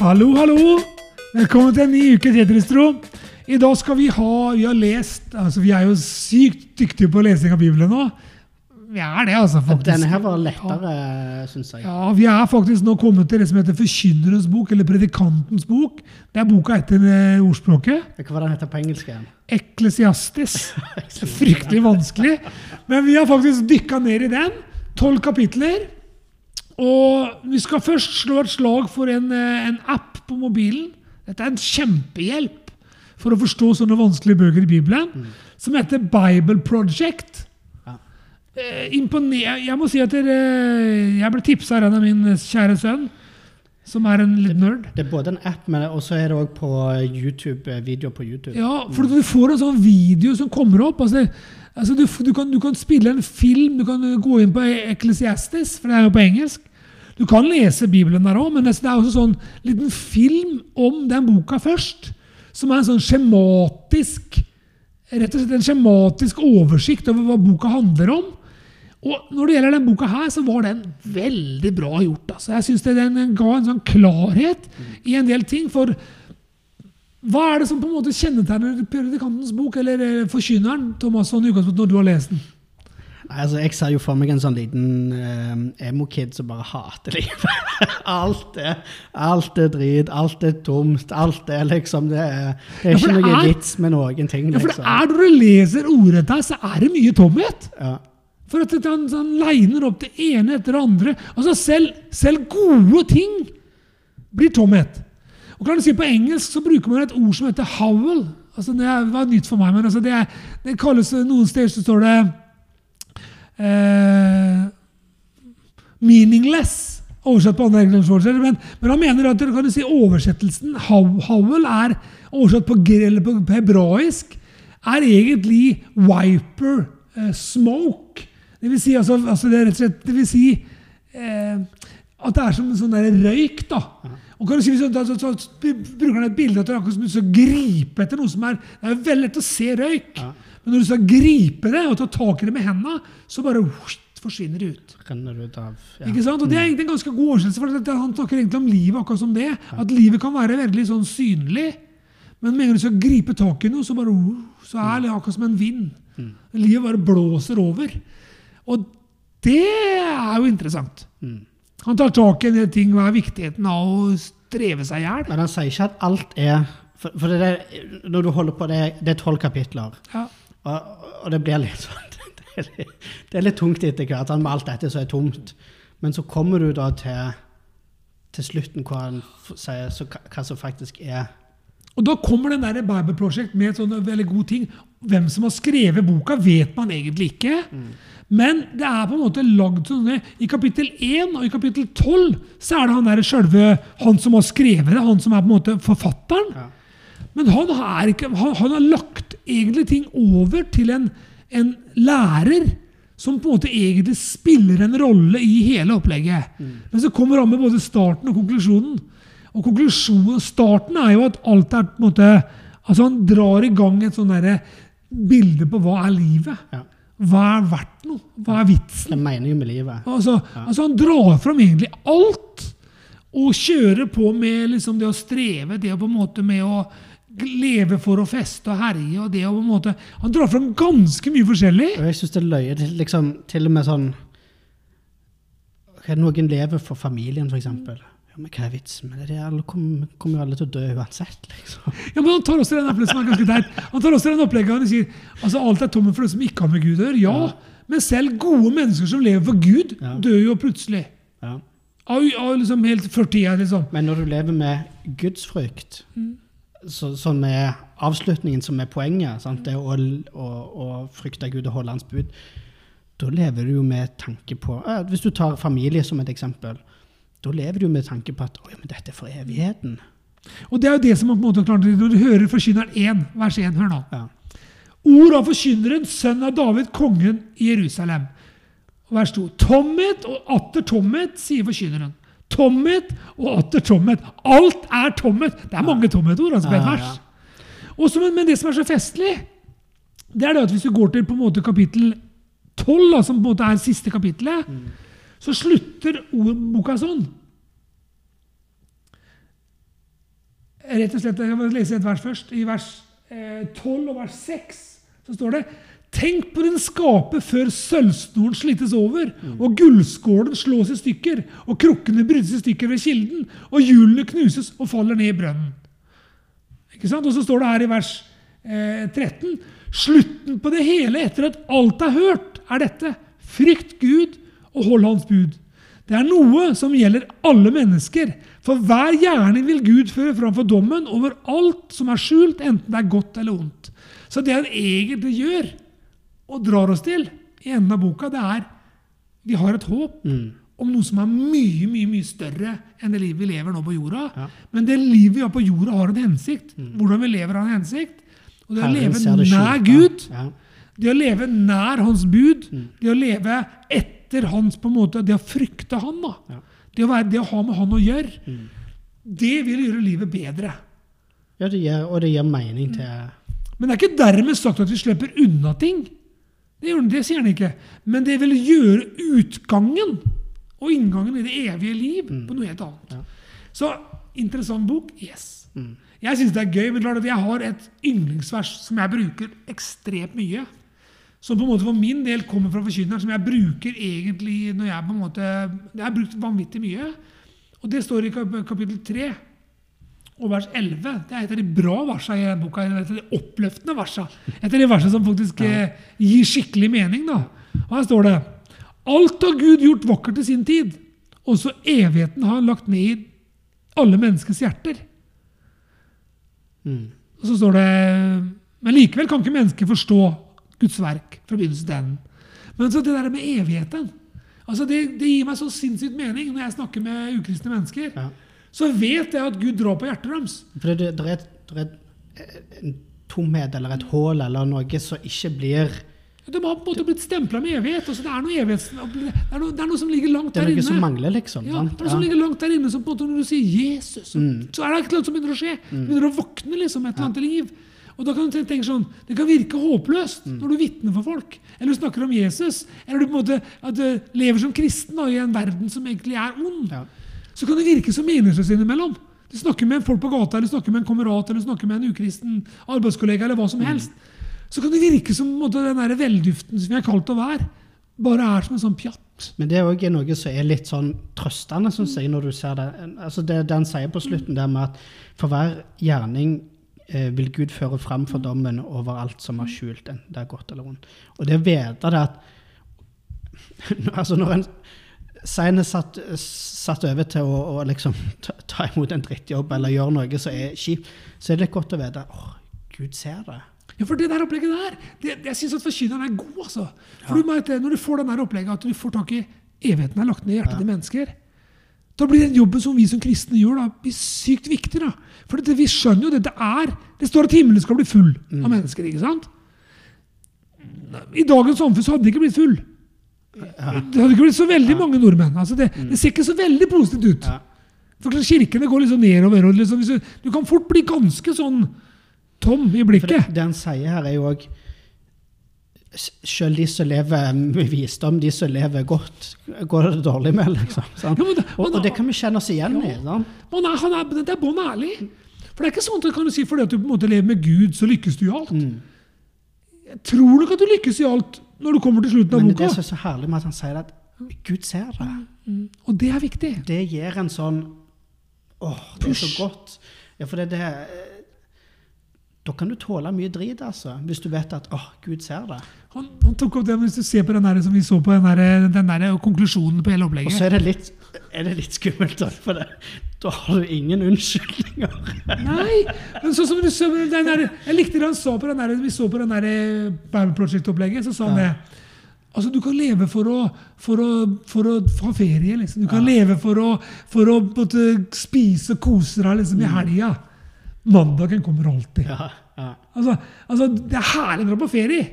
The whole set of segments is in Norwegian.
Hallo, hallo! Velkommen til en ny uke Tetristro. I dag skal vi ha Vi har lest altså Vi er jo sykt dyktige på lesing av Bibelen nå. Vi er det, altså. faktisk. Denne her var lettere, syns jeg. Ja, Vi er faktisk nå kommet til det som heter Forkynnerens bok, eller Predikantens bok. Det er boka etter eh, ordspråket. Hva var den heter på engelsk igjen? Eklesiastis. Fryktelig vanskelig. Men vi har faktisk dykka ned i den. Tolv kapitler. Og vi skal først slå et slag for en, eh, en app på mobilen. Dette er en kjempehjelp for å forstå sånne vanskelige bøker i Bibelen. Som heter Bible Project. Ja. Eh, imponer- Jeg må si at dere, jeg ble tipsa av en av min kjære sønn, som er en litt nerd. Det er både en app, men også er det òg på YouTube, eh, video på YouTube. Ja, for du får en sånn video som kommer opp. Altså, altså du, du, kan, du kan spille en film, du kan gå inn på Ecclesiastes, for det er jo på engelsk. Du kan lese Bibelen der òg, men det er også sånn liten film om den boka først. Som er en sånn skjematisk rett og slett en skjematisk oversikt over hva boka handler om. Og når det gjelder den boka her, så var den veldig bra gjort. Altså. Jeg syns den ga en sånn klarhet i en del ting. For hva er det som på en måte kjennetegner predikantens bok, eller forkynneren, Thomas, sånn i utgangspunktet når du har lest den? Nei, altså, Jeg ser jo for meg en sånn liten eh, emo-kid som bare hater livet. alt, er, alt er drit, alt er tomt, alt er liksom Det er, det er Ja, ikke det noe er- vits med noen ting. Ja, for det liksom. er Når du leser ordrett her, så er det mye tomhet. Ja. For at han, han liner opp det ene etter det andre. Altså selv, selv gode ting blir tomhet. Og kan du si På engelsk så bruker man et ord som heter 'howl'. Altså Det var nytt for meg, men altså det, det kalles Noen steder så står det eh, 'meaningless'. Oversatt på andre engelske. Men, men han mener at kan si, oversettelsen Havel er oversatt på, på, på hebraisk er egentlig 'wiper eh, smoke'. Det vil si, altså, altså det slett Det vil si eh, at det er som en sånn der røyk. da. Og kan du si, så, så, så, så bruker han et bilde at det er akkurat som du skal gripe etter noe som er Det er veldig lett å se røyk. Ja. Men når du skal gripe det og ta tak i det med hendene, så bare forsvinner det ut. Renner ut av ja. Ikke sant? Og Det er egentlig en ganske god oversettelse. for Han snakker egentlig om livet akkurat som det. At livet kan være veldig sånn synlig. Men med en gang du skal gripe tak i noe, så, bare, så er det akkurat som en vind. Livet bare blåser over. Og det er jo interessant. Mm. Han tar tak i en del ting. Hva er viktigheten av å streve seg i hjel? Men han sier ikke at alt er For, for det er, når du holder på, det det er tolv kapitler. Ja. Og, og det blir litt sånn det det er litt tungt etter hvert, med alt dette som er tomt. Men så kommer du da til, til slutten hvor han sier så, hva, som faktisk er Og da kommer den der Bible Project med en sånn veldig god ting. Hvem som har skrevet boka, vet man egentlig ikke. Men det er på en måte lagd sånn I kapittel 1 og i kapittel 12 så er det han der selve Han som har skrevet det, han som er på en måte forfatteren. Ja. Men han ikke, han, han har lagt egentlig ting over til en, en lærer som på en måte egentlig spiller en rolle i hele opplegget. Men så kommer han med både starten og konklusjonen. Og konklusjonen, starten er jo at alt er på en måte Altså Han drar i gang et sånn derre bilde på hva er livet. Ja. Hva er verdt noe? Hva er vitsen? Det mener jo med livet. Altså, altså Han drar fram egentlig alt. Og kjører på med liksom det å streve, det å på en måte med å leve for å feste og herje. og det å på en måte, Han drar fram ganske mye forskjellig. Og jeg syns det er løye. det Liksom, til og med sånn Noen lever for familien, f.eks. Ja, men hva er vitsen med det? Alle kommer, kommer jo alle til å dø uansett, liksom. Ja, men Han tar også den opplegget som er ganske teit. Han tar også den opplegget han sier altså alt er tomme for det som ikke har med Gud å gjøre. Ja, men selv gode mennesker som lever for Gud, Ja. dør jo plutselig. Ja. Av, av liksom helt 40 liksom. Men når du lever med gudsfrykt, så, som er avslutningen som er poenget, sant? det å, å, å frykte Gud og holde hans bud, da lever du jo med tanke på Hvis du tar familie som et eksempel, da lever du med tanke på at «Oi, men dette er for evigheten. Og det er jo det som man på en måte klart, Når du hører Forkynneren 1, vers 1, hør nå. Ja. Ord av forkynneren, sønn av David, kongen i Jerusalem. Vers 2. Tomhet og atter tomhet, sier forkynneren. Tomhet og atter tomhet. Alt er tomhet. Det er mange tomhetord altså, Ja, ja. Og men, det som er så festlig, det er det at hvis du går til på en måte kapittel 12, da, som på en måte er siste kapittelet, så slutter ordboka sånn. rett og slett, Jeg må lese et vers først. I vers eh, 12 og vers 6 så står det Tenk på din skaper før sølvsnoren slites over, og gullskålen slås i stykker, og krukkene brytes i stykker ved kilden, og hjulene knuses og faller ned i brønnen. Ikke sant? Og så står det her i vers eh, 13 Slutten på det hele etter at alt er hørt, er dette. Frykt Gud og hold Hans bud. Det er noe som gjelder alle mennesker. For hver gjerning vil Gud føre framfor dommen over alt som er skjult, enten det er godt eller ondt. Så det han egentlig gjør, og drar oss til i enden av boka, det er vi har et håp om noe som er mye mye, mye større enn det livet vi lever nå på jorda. Ja. Men det livet vi har på jorda, har en hensikt. Hvordan vi lever, har en hensikt. Og det Herren å leve nær. Gud, Ja. det å leve nær Hans bud, det å leve etter Hans på en måte, Det å frykte Han, da. Ja. Det, å være, det å ha med Han å gjøre, det vil gjøre livet bedre. Ja, det gir, og det gir mening til Men det er ikke dermed sagt at vi slipper unna ting. Det, gjør, det sier han ikke. Men det vil gjøre utgangen og inngangen i det evige liv på noe helt annet. Ja. Så interessant bok. Yes. Jeg syns det er gøy, men jeg har et yndlingsvers som jeg bruker ekstremt mye. Som på en måte for min del kommer fra forkynneren, som jeg bruker egentlig når jeg på en måte Jeg har brukt vanvittig mye. Og det står i kapittel 3 og vers 11. Det er et av de bra versene i denne boka. Et av de oppløftende versene. Et av de versene som faktisk eh, gir skikkelig mening. da. Og her står det Alt har Gud gjort vakkert til sin tid. Også evigheten har han lagt ned i alle menneskers hjerter. mm. Og så står det Men likevel kan ikke mennesker forstå Guds verk fra begynnelsen til enden. Men så det der med evigheten altså det, det gir meg så sinnssykt mening når jeg snakker med ukristne mennesker. Ja. Så vet jeg at Gud drar på hjertet deres. For det, det, er, et- det er et- en tomhet eller et hull eller noe som ikke blir De har på en måte blitt stempla med evighet. Altså det, er noe evighets, det, er noe, det er noe som ligger langt der inne. Det er noe som mangler, liksom. Ja, det er noe som ligger langt der inne, som på en måte når du sier Jesus, så, så er det et eller annet som begynner å skje. Mm. begynner å våkne liksom et eller annet liv. Og da kan du tenke sånn, Det kan virke håpløst når du vitner for folk, eller du snakker om Jesus, eller du på en måte at du lever som kristen da, i en verden som egentlig er ond. Ja. Så kan det virke som meningsløst innimellom. Du snakker med folk på gata, eller snakker med en kamerat, eller snakker med en ukristen arbeidskollega, eller hva som helst. Så kan det virke som måte, den der velduften som vi er kalt å være, bare er som en sånn pjatt. Men det er òg noe som er litt sånn trøstende, syns jeg, når du ser det. Altså det, det han sier på slutten, det med at for hver gjerning vil Gud føre fram for dommen over alt som er skjult, enten det er godt eller vondt. Og det å vite det at altså Når en Seine satt, satt over til å, å liksom ta, ta imot en drittjobb eller gjøre noe som er kjipt, så er det godt å vite åh, Gud ser det. Ja, for det der opplegget der, det, jeg syns at forkynneren er god, altså. For du vet, Når du får den der opplegget at du får tak i evigheten er lagt ned i hjertet til mennesker, da blir den jobben som vi som kristne gjør, da, sykt viktig. da. For det, vi skjønner jo det. Det er, det står at himmelen skal bli full av mennesker. ikke sant? I dagens samfunn så hadde den ikke blitt full. Det hadde ikke blitt så veldig mange nordmenn. altså det, det ser ikke så veldig positivt ut. Ja. For kirkene går liksom nedover. og liksom, du, du kan fort bli ganske sånn tom i For det, blikket. det han sier her, er jo òg Selv de som lever med visdom, de som lever godt, går det dårlig med, liksom. Ja, det- og, og det kan vi kjenne oss igjen i. sant? Man er, han er, det er bånn ærlig. For det er ikke sånn at kan du si fordi at du på en måte lever med Gud, så lykkes du i alt. Jeg tror nok at du lykkes i alt når du kommer til slutten av Men det som er så herlig med at han sier at Gud ser det. Og det er viktig. Det gir en sånn Åh, det er så godt. Ja, for det, det eh, Da kan du tåle mye drit, altså. Hvis du vet at åh, Gud ser det. Han, han tok opp det, Hvis du ser på den der, som vi så på den der, den der konklusjonen på hele opplegget. Og så er det litt, er det litt skummelt, for det, da har du ingen unnskyldninger. Nei, men sånn som du så, den der, Jeg likte det han sa på den der, vi så på den der eh, Bible Project-opplegget. Så sa han det. Altså, Du kan leve for å, for å, for å ha ferie. liksom. Du kan leve for å, for å måtte, spise og kose deg liksom, i helga. Mandagen kommer alltid. Ja, ja. Altså, altså, Det er herlig å dra på ferie,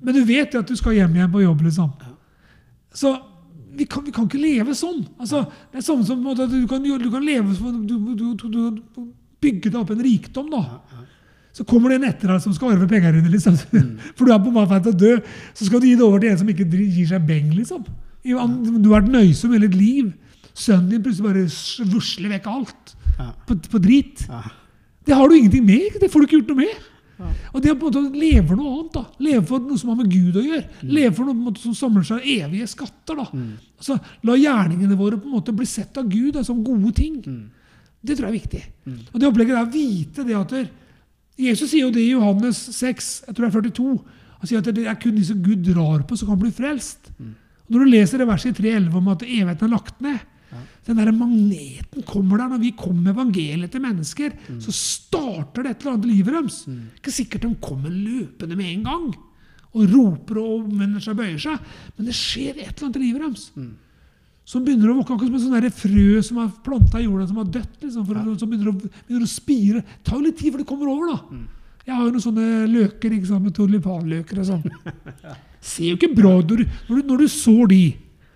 men du vet jo at du skal hjem igjen på jobb. liksom. Så vi kan, vi kan ikke leve sånn. Altså, det er sånn som at du kan, du kan leve du, du, du, du bygge deg opp en rikdom. da. Så kommer det en etter deg som skal arve pengene dine. liksom. For du er på vei til å dø. Så skal du gi det over til en som ikke gir seg beng. liksom. Du har vært nøysom hele ditt liv. Sønnen din plutselig bare vusler vekk alt. Ja. på, på drit. Ja. Det har du ingenting med. Det får du ikke gjort noe med. Ja. Og det er på en måte leve for noe annet. da. Leve for noe som har med Gud å gjøre. Leve for noe som samler seg evige skatter. da. Altså, La gjerningene våre på en måte bli sett av Gud da, som gode ting. Det tror jeg er viktig. Og det opplegget er å vite det at der, Jesus sier jo det i Johannes 6, jeg tror det er 42. Han sier at det er kun de som Gud drar på, som kan bli frelst. Og Når du leser det verset i 3.11 om at evigheten er lagt ned Den der magneten kommer der når vi kommer med evangeliet til mennesker. Så starter det et eller annet i livet deres. Ikke sikkert de kommer løpende med en gang og roper og omvender seg og bøyer seg, men det skjer et eller annet i livet deres. Som begynner å våkne akkurat som et frø som er planta i jorda, som har dødt. Liksom, for, Som begynner å, begynner å spire. Det tar jo litt tid før det kommer over. da. Jeg har jo noen sånne løker, ikke sant, med tulipanløker og sånn. Ser jo ikke bra ut når, du- når, når du sår de.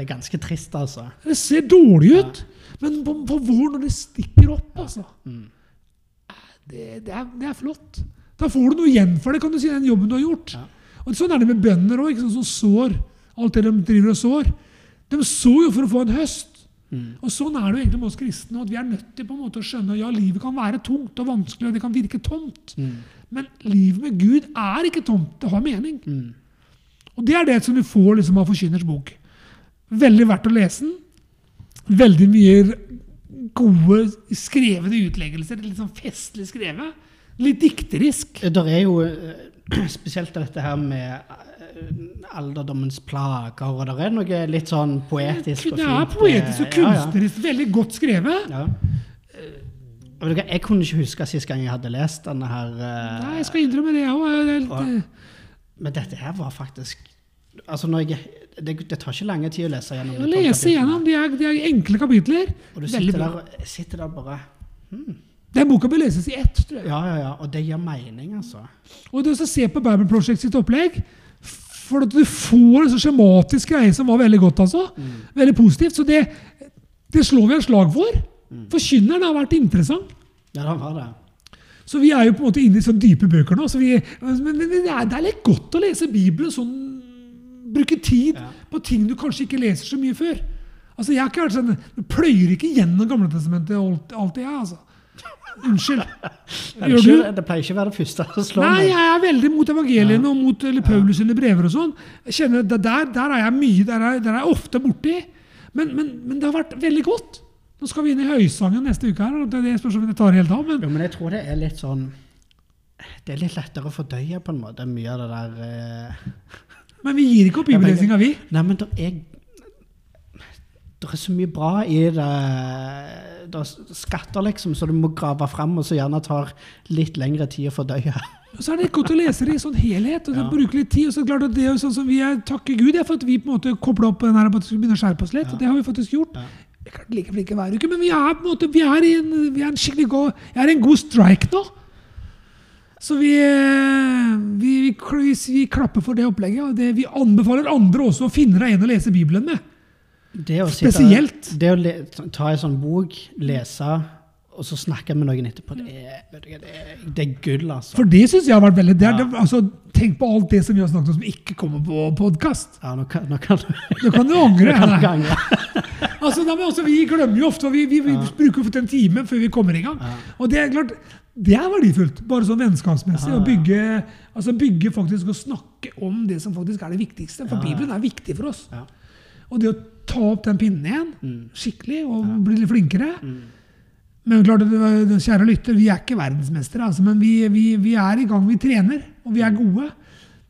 Det er ganske trist, altså. Det ser dårlig ut. Men på, på våren, når det stikker opp, altså det, det, er, det er flott. Da får du noe igjen for det, kan du si, den jobben du har gjort. Ja. Og Sånn er det med bønder òg, som sår. Alt det de driver og sår. De sår jo for å få en høst. Og Sånn er det jo egentlig med oss kristne. at Vi er nødt til på en måte å skjønne ja, livet kan være tungt og vanskelig, og det kan virke tomt. Men livet med Gud er ikke tomt. Det har mening. Og det er det som du får liksom, av Forkynners bok. Veldig verdt å lese den. Veldig mye gode skrevne utleggelser. Litt sånn festlig skrevet. Litt dikterisk. Det er jo eh, spesielt dette her med eh, alderdommens plager, og det er noe litt sånn poetisk og fint. Det er poetisk og kunstnerisk. ja, ja. Veldig godt skrevet. Ja. Jeg kunne ikke huske sist gang jeg hadde lest denne her. eh, Nei, jeg skal innrømme det, jeg òg. Men dette her var faktisk Altså, når jeg, det, det tar ikke lange tid å lese gjennom. det. lese gjennom. De er, de er enkle kapitler. Og du sitter der, sitter der bare Den boka bør leses i ett, tror jeg. Ja, ja, ja. Og det gir mening, altså. Og det å se på Bible Project sitt opplegg For at du får en sånn skjematisk greie som var veldig godt. altså. Veldig positivt. Så det, det slår vi et slag for. Forkynneren har vært interessant. Ja, det var det. Så vi er jo på en måte inne i sånne dype bøker nå. Så vi, men men det, er, det er litt godt å lese Bibelen sånn Bruke tid Ja. på ting du kanskje ikke leser så mye før. Altså, jeg har ikke vært sånn, Du pløyer ikke gjennom Gamletestamentet alt- alltid, jeg, altså. Unnskyld. Det, Gjør ikke, du? det pleier ikke å være det første som slår Nei, jeg er veldig mot evangeliene og mot eller Paulus sine brever og sånn. Jeg kjenner Der, der er jeg mye, der er, der er jeg ofte borti. Men, men, men det har vært veldig godt. Nå skal vi inn i Høysangen neste uke. her, og det, det spørs om det tar helt av. Men Jo, men jeg tror det er litt sånn Det er litt lettere å fordøye, på en måte, mye av det der eh, Men vi gir ikke opp bibellesinga, vi. Nei, men det er Det er så mye bra i det. Det er skatter, liksom, så du må grave fram, og så gjerne tar litt lengre tid å fordøye. Og så er det godt å lese det i sånn helhet. og Ja. bruke litt tid, og så klart at det er sånn som vi er, Takker Gud for at vi på en måte kobla opp den her, at vi skulle begynne å skjerpe oss litt. Ja. og Det har vi faktisk gjort. Ja. Vi er like flinke hver uke, men vi er på en måte, vi er en, vi er en skikkelig god, jeg er en god strike nå. Så vi, eh, vi, vi, vi, klapper for det opplegget. det, Vi anbefaler andre også å finne deg en å lese Bibelen med. Det sitte- Spesielt. Det å le, ta en sånn bok, lese, og så snakke med noen etterpå, det er, det er, det er gull, altså. For det syns jeg har vært veldig det Ja. altså, Tenk på alt det som vi har snakket om som ikke kommer på podkast. Ja, nå kan, nå kan Da kan du angre. nå kan du. Altså, da, men altså, vi glemmer jo ofte, og vi, vi, vi bruker ofte en time før vi kommer i gang. Ja. Og det er klart, det er verdifullt, bare sånn vennskapsmessig. Å bygge, altså bygge faktisk og snakke om det som faktisk er det viktigste. For. Bibelen er viktig for oss. Ja. Og det å ta opp den pinnen igjen, Mm. skikkelig, og bli litt flinkere Mm. Men klart, kjære lytter, vi er ikke verdensmestere, altså, men vi, vi, vi er i gang. Vi trener, og vi er gode.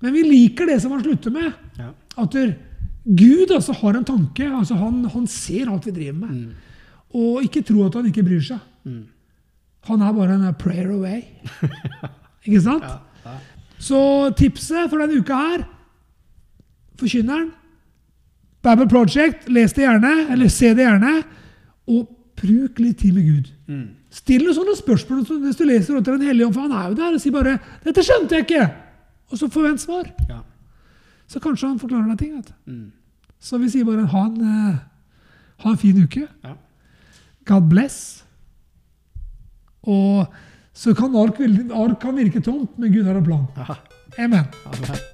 Men vi liker det som han slutter med. Ja. At der, Gud altså, har en tanke. altså han, han ser alt vi driver med. Mm. Og ikke tro at han ikke bryr seg. Mm. Han er bare en prayer away. ikke sant? Ja, ja. Så tipset for denne uka her Forkynneren. Bible Project. Les det gjerne, eller se det gjerne. Og bruk litt tid med Gud. Mm. Still noen sånne spørsmål hvis du leser rundt Den hellige ånd, for han er jo der, og sier bare 'Dette skjønte jeg ikke!' Og så forvent svar. Ja. Så kanskje han forklarer deg ting. vet du. Mm. Så vi sier bare ha en, eh, ha en fin uke. Ja. God bless. Og så kan ark, ark kan virke tomt, men Gud har en plan. Amen. Amen.